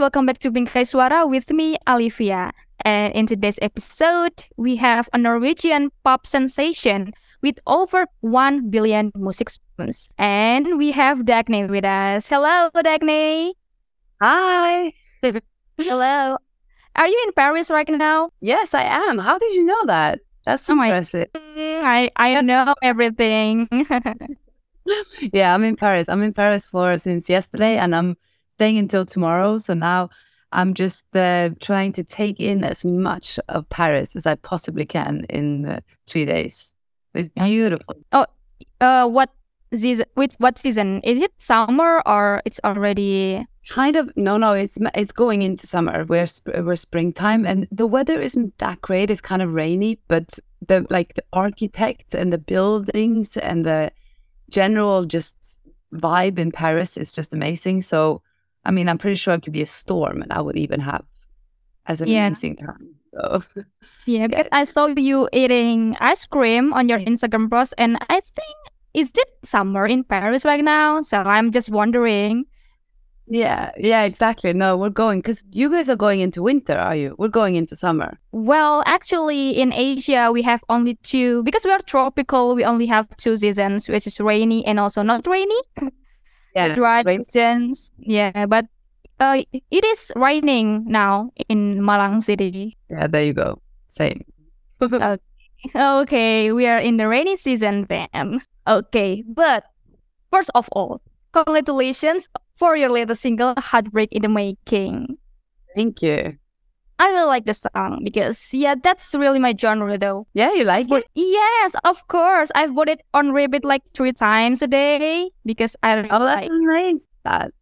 welcome back to Bingkai Suara with me, Alivia. And in today's episode, we have a Norwegian pop sensation with over 1 billion music streams. And we have Dagny with us. Hello, Dagny. Hi. Hello. Are you in Paris right now? Yes, I am. How did you know that? That's Oh my- impressive. I, I know everything. yeah, I'm in Paris. I'm in Paris for since yesterday and I'm staying until tomorrow. So now I'm just uh, trying to take in as much of Paris as I possibly can in uh, three days. It's beautiful. uh, what season? Which what season? Is it summer or it's already? Kind of no, no. It's it's going into summer. We're sp- we're springtime, and the weather isn't that great. It's kind of rainy, but the like the architect and the buildings and the general just vibe in Paris is just amazing. So, I mean, I'm pretty sure it could be a storm, and I would even have as an Yeah. amazing time. So, Yeah, because I saw you eating ice cream on your Instagram post, and I think is it summer in Paris right now? So I'm just wondering. yeah, yeah, exactly. No, we're going because you guys are going into winter, are you? We're going into summer. Well, actually, in Asia we have only two because we are tropical. We only have two seasons, which is rainy and also not rainy. Yeah, dry rain-. Yeah, but uh, it is raining now in Malang City. yeah. There you go. Same. Okay, we are in the rainy season then. Okay, but first of all, congratulations for your latest single, Heartbreak in the Making. Thank you. I really like the song because, yeah, that's really my genre though. Yeah, you like it? Yes, of course. I've put it on repeat like three times a day because I really Oh, that's like nice. That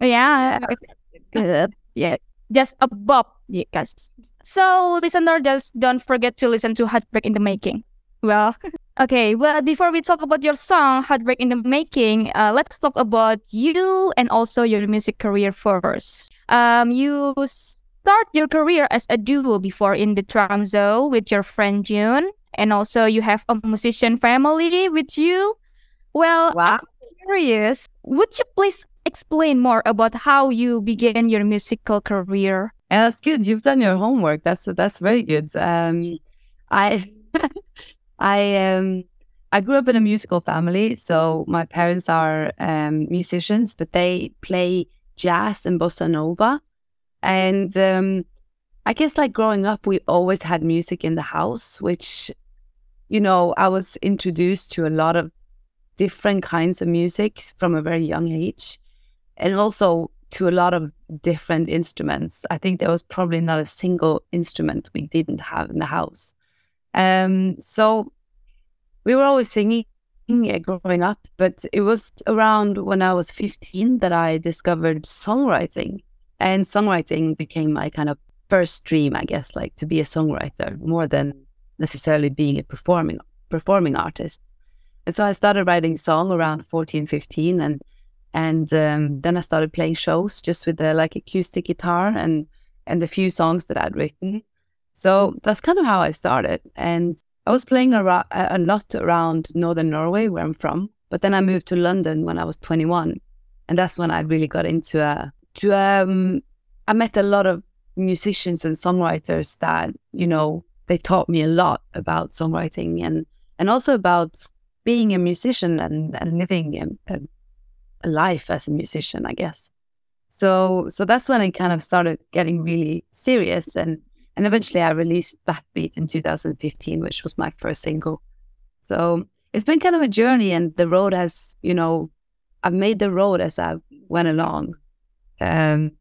Yeah, it's good. Yeah, just a bop, yes. So, listener, just don't forget to listen to Heartbreak in the Making. Well, okay. Well, before we talk about your song Heartbreak in the Making, uh, let's talk about you and also your music career first. Um, you start your career as a duo before in the Tromsø with your friend June, and also you have a musician family with you. Well, wow. I'm curious, would you please explain more about how you began your musical career? Yeah, that's good. You've done your homework. That's that's very good. Um, I I um I grew up in a musical family, so my parents are um, musicians, but they play jazz and bossa nova, and um, I guess like growing up, we always had music in the house, which you know I was introduced to a lot of different kinds of music from a very young age, and also to a lot of different instruments. I think there was probably not a single instrument we didn't have in the house. Um, so we were always singing growing up, but it was around when I was 15 that I discovered songwriting. And songwriting became my kind of first dream, I guess, like to be a songwriter more than necessarily being a performing performing artist. And so I started writing song around 14, 15 and and um, then I started playing shows just with the like acoustic guitar and and the few songs that I'd written. So that's kind of how I started. And I was playing a, a lot around northern Norway, where I'm from. But then I moved to London when I was 21, and that's when I really got into a to um. I met a lot of musicians and songwriters that you know they taught me a lot about songwriting and and also about being a musician and and living a, a, a life as a musician, I guess. So so that's when I kind of started getting really serious and and eventually I released Backbeat in 2015, which was my first single. So it's been kind of a journey and the road has, you know, I've made the road as I went along. Um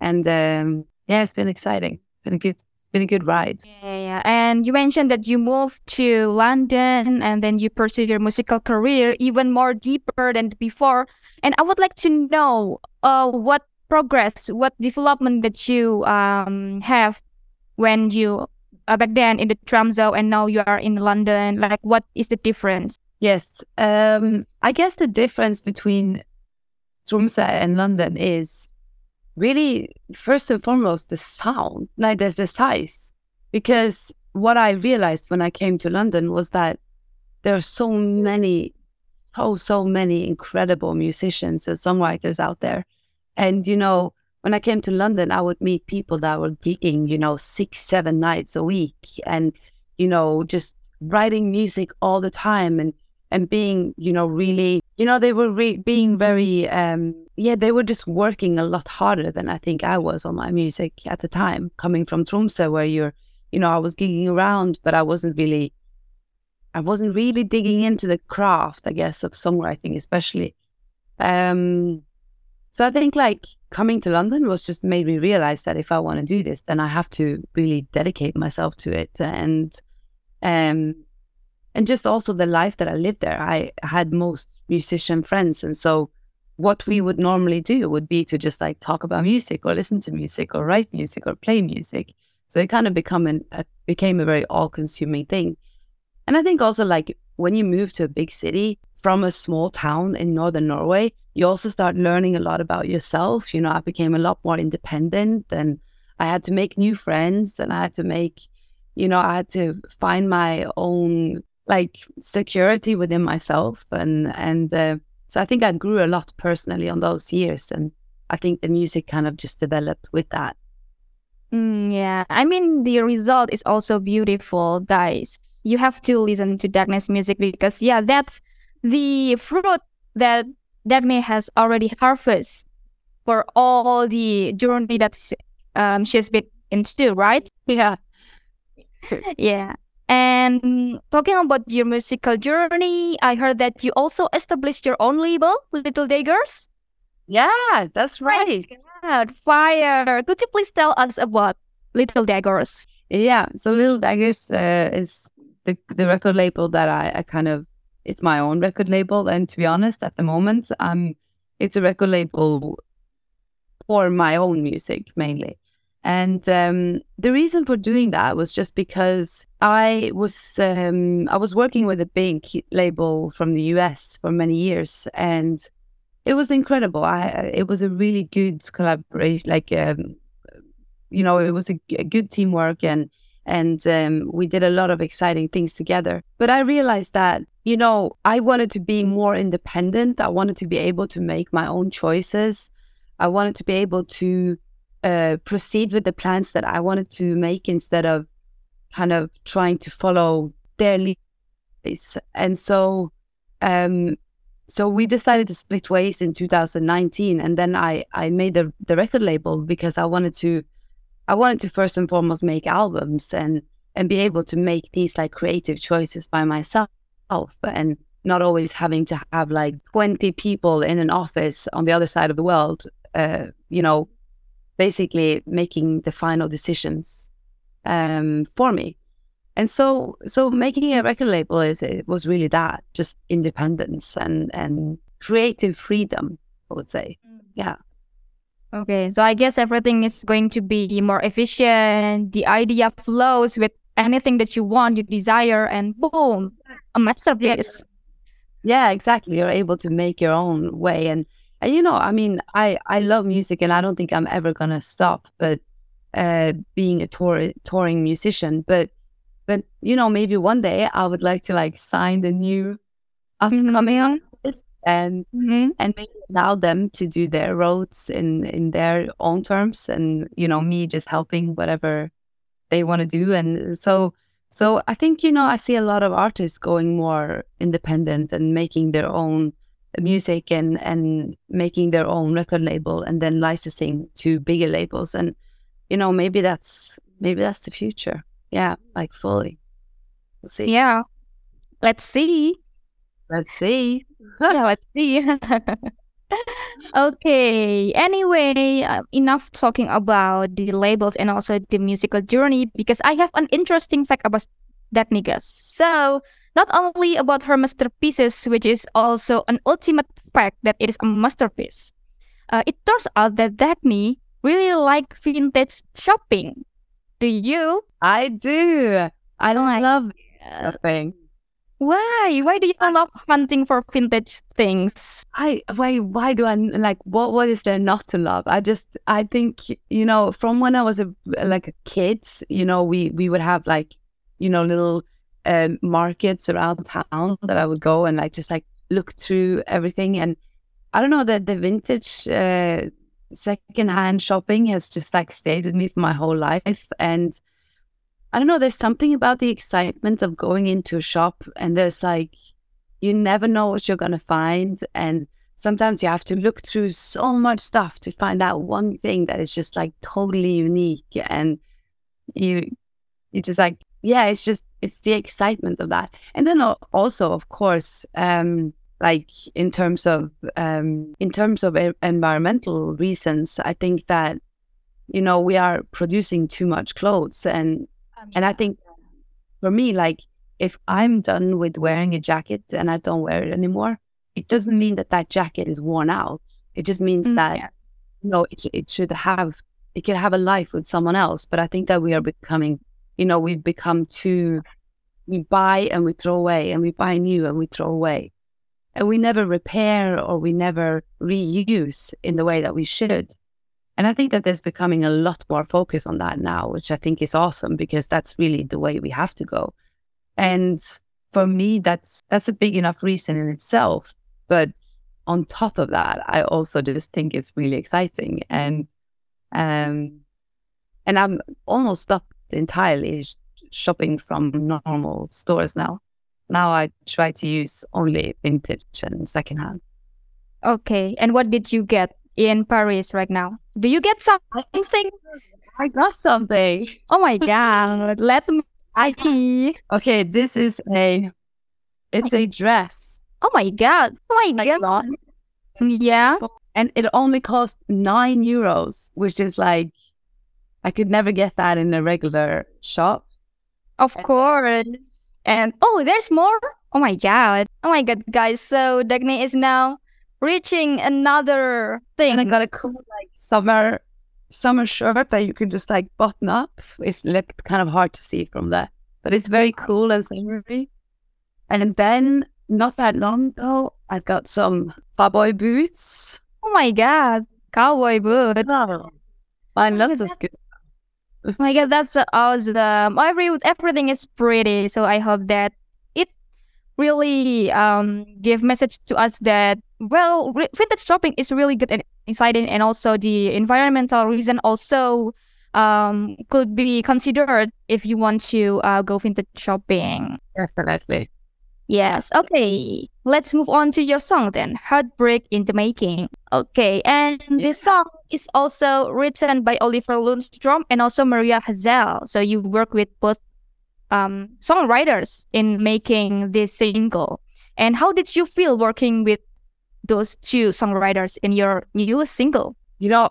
and um yeah, it's been exciting. It's been a good it's been a good ride. Yeah, yeah. And you mentioned that you moved to London and then you pursued your musical career even more deeper than before. And I would like to know uh, what progress, what development that you um, have when you uh, back then in the Tromsø and now you are in London. Like, what is the difference? Yes. Um, I guess the difference between Tromsø and London is really, first and foremost, the sound, like there's the size. Because what I realized when I came to London was that there are so many, so, so many incredible musicians and songwriters out there. And, you know, when I came to London, I would meet people that were gigging, you know, six, seven nights a week and, you know, just writing music all the time and, and being, you know, really, you know, they were re- being very, um, yeah, they were just working a lot harder than I think I was on my music at the time, coming from Tromsø, where you're, you know, I was gigging around, but I wasn't really, I wasn't really digging into the craft, I guess, of songwriting, especially. Um, so I think like coming to London was just made me realize that if I want to do this, then I have to really dedicate myself to it and um and just also the life that I lived there. I had most musician friends and so what we would normally do would be to just like talk about music or listen to music or write music or play music. So it kind of become an, a, became a very all-consuming thing. And I think also like when you move to a big city from a small town in northern Norway, you also start learning a lot about yourself. You know, I became a lot more independent and I had to make new friends and I had to make, you know, I had to find my own like security within myself and and uh, so I think I grew a lot personally on those years and I think the music kind of just developed with that. Mm, yeah, I mean the result is also beautiful, guys. You have to listen to Dagny's music because yeah, that's the fruit that Dagny has already harvested for all the journey that um, she's been into, right? Yeah. yeah. And talking about your musical journey, I heard that you also established your own label, Little Daggers. Yeah, that's right. God, fire. Could you please tell us about Little Daggers? Yeah, so Little Daggers uh, is the, the record label that I, I kind of it's my own record label. And to be honest, at the moment, um, it's a record label for my own music mainly. And um, the reason for doing that was just because I was um, I was working with a big label from the US for many years, and it was incredible. I it was a really good collaboration, like um, you know, it was a, a good teamwork, and and um, we did a lot of exciting things together. But I realized that you know, I wanted to be more independent. I wanted to be able to make my own choices. I wanted to be able to uh, proceed with the plans that I wanted to make instead of kind of trying to follow their leads. And so, um, so we decided to split ways in 2019, and then I I made the the record label because I wanted to, I wanted to first and foremost make albums and and be able to make these like creative choices by myself and not always having to have like 20 people in an office on the other side of the world, uh, you know, basically making the final decisions um, for me. And so, so making a record label is it was really that just independence and and creative freedom. I would say, mm. yeah. Okay, so I guess everything is going to be more efficient. The idea flows with anything that you want, you desire, and boom, a masterpiece. Yeah, exactly. You're able to make your own way, and and you know, I mean, I I love music, and I don't think I'm ever gonna stop. But uh, being a tour touring musician, but but you know, maybe one day I would like to like sign the new upcoming mm-hmm. artist and mm-hmm. and maybe allow them to do their roads in in their own terms, and you know, me just helping whatever they want to do. And so, so I think, you know, I see a lot of artists going more independent and making their own music and, and making their own record label and then licensing to bigger labels. And, you know, maybe that's, maybe that's the future. Yeah. Like fully. We'll see. Yeah. Let's see. Let's see. yeah, let's see. okay. Anyway, uh, enough talking about the labels and also the musical journey because I have an interesting fact about that Gus. So, not only about her masterpieces, which is also an ultimate fact that it is a masterpiece. Uh, it turns out that Dagny really like vintage shopping. Do you? I do. I love shopping. Why? Why do you love hunting for vintage things? I why why do I like what what is there not to love? I just I think you know from when I was a like a kid, you know we we would have like you know little um, markets around town that I would go and like just like look through everything and I don't know that the vintage uh, secondhand shopping has just like stayed with me for my whole life. And I don't know, there's something about the excitement of going into a shop and there's like, you never know what you're going to find. And sometimes you have to look through so much stuff to find out one thing that is just like totally unique. And you, you just like, yeah, it's just, it's the excitement of that. And then also, of course, um, like in terms of um, in terms of environmental reasons i think that you know we are producing too much clothes. And um, and i think for me like if i'm done with wearing a jacket and i don't wear it anymore it doesn't mean that that jacket is worn out. It just means mm, that you know it, it should have it can have a life with someone else. But i think that we are becoming you know we've become too we buy and we throw away and we buy new and we throw away and we never repair or we never reuse in the way that we should. And I think that there's becoming a lot more focus on that now, which I think is awesome because that's really the way we have to go. And for me, that's that's a big enough reason in itself. But on top of that, I also just think it's really exciting. And um and I'm almost stopped entirely shopping from normal stores now now I try to use only vintage and secondhand. Okay. And what did you get in Paris right now? Do you get something? I got something. Oh my god. Let me I see. Okay, this is a it's a dress. Oh my god. Oh my like god. Long. Yeah. And it only cost nine euros, which is like I could never get that in a regular shop. Of course. And oh, there's more. Oh my god. Oh my god, guys. So Dagny is now reaching another thing. And I got a cool like summer summer shirt that you can just like button up. It's like kind of hard to see from there. But it's very cool and summery. And then not that long ago, I got some cowboy boots. Oh my god. Cowboy boots. Oh, mine looks as good. Oh guess that's awesome. I everything is pretty, so I hope that it really um give message to us that well, vintage shopping is really good and exciting, and also the environmental reason also um could be considered if you want to uh, go vintage shopping. Definitely. Yes. Okay. Let's move on to your song then. Heartbreak in the Making. Okay. And yeah. this song is also written by Oliver Lundstrom and also Maria Hazell. So you work with both um, songwriters in making this single. And how did you feel working with those two songwriters in your new single? You know,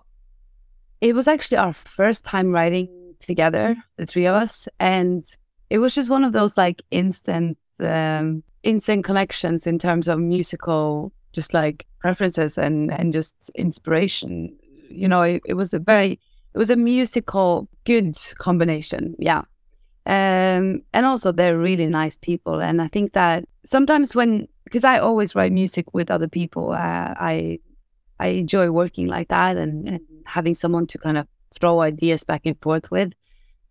it was actually our first time writing together, the three of us. And it was just one of those like instant um, instant connections in terms of musical, just like preferences and and just inspiration. You know, it, it was a very it was a musical good combination. Yeah. Um, and also they're really nice people. And I think that sometimes when because I always write music with other people, uh, I I enjoy working like that and, and having someone to kind of throw ideas back and forth with.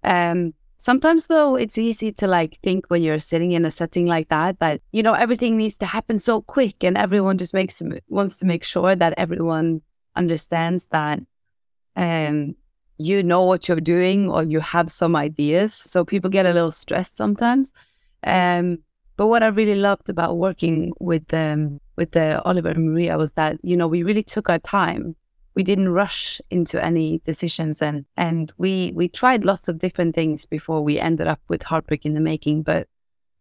Um, Sometimes though, it's easy to like think when you're sitting in a setting like that that you know everything needs to happen so quick, and everyone just makes wants to make sure that everyone understands that um you know what you're doing or you have some ideas. So people get a little stressed sometimes. Um, but what I really loved about working with um with the Oliver and Maria was that you know we really took our time we didn't rush into any decisions and and we we tried lots of different things before we ended up with heartbreak in the making but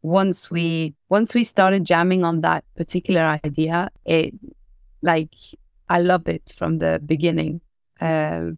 once we once we started jamming on that particular idea it like i loved it from the beginning. Uh,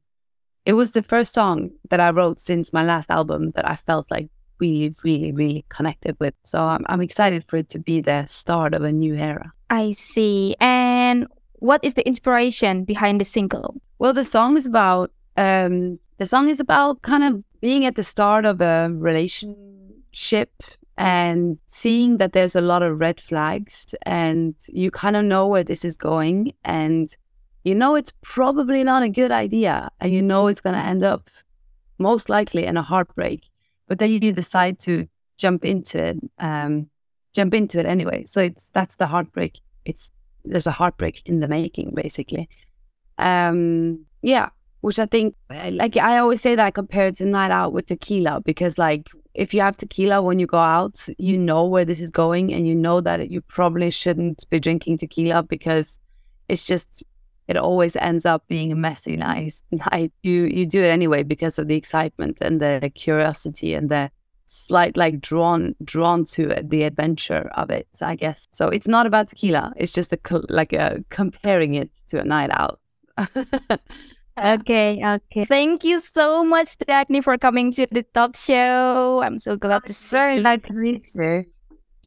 it was the first song that i wrote since my last album that i felt like we really really connected with. So I'm, I'm excited for it to be the start of a new era. I see. And what is the inspiration behind the single? Well, the song is about um, the song is about kind of being at the start of a relationship and seeing that there's a lot of red flags and you kind of know where this is going and you know it's probably not a good idea and you know it's going to end up most likely in a heartbreak but then you decide to jump into it um, jump into it anyway so it's that's the heartbreak it's there's a heartbreak in the making, basically. Um, Yeah, which I think, like I always say that I compare it to night out with tequila because, like, if you have tequila when you go out, you know where this is going, and you know that you probably shouldn't be drinking tequila because it's just it always ends up being a messy nice night. You you do it anyway because of the excitement and the curiosity and the slight like drawn drawn to it, the adventure of it. I guess so. It's not about tequila. It's just a like a comparing it to a night out. Okay, okay. Thank you so much, Dagny, for coming to the talk show. I'm so glad to see Nice to meet you.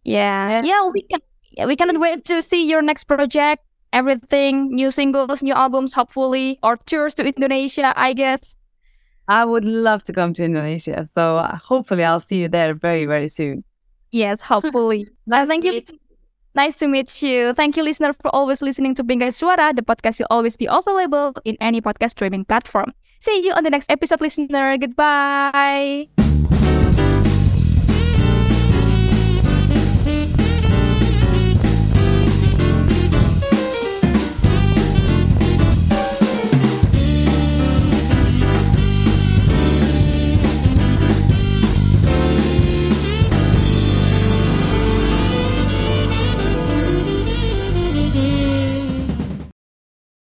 Yeah, yeah. We can. Yeah, we cannot wait to see your next project. Everything, new singles, new albums, hopefully, or tours to Indonesia. I guess. I would love to come to Indonesia, so uh, hopefully I'll see you there very, very soon. Yes, hopefully. nice thank you. Nice to meet you. Thank you, listener, for always listening to Bingkai Suara. The podcast will always be available in any podcast streaming platform. See you on the next episode, listener. Goodbye.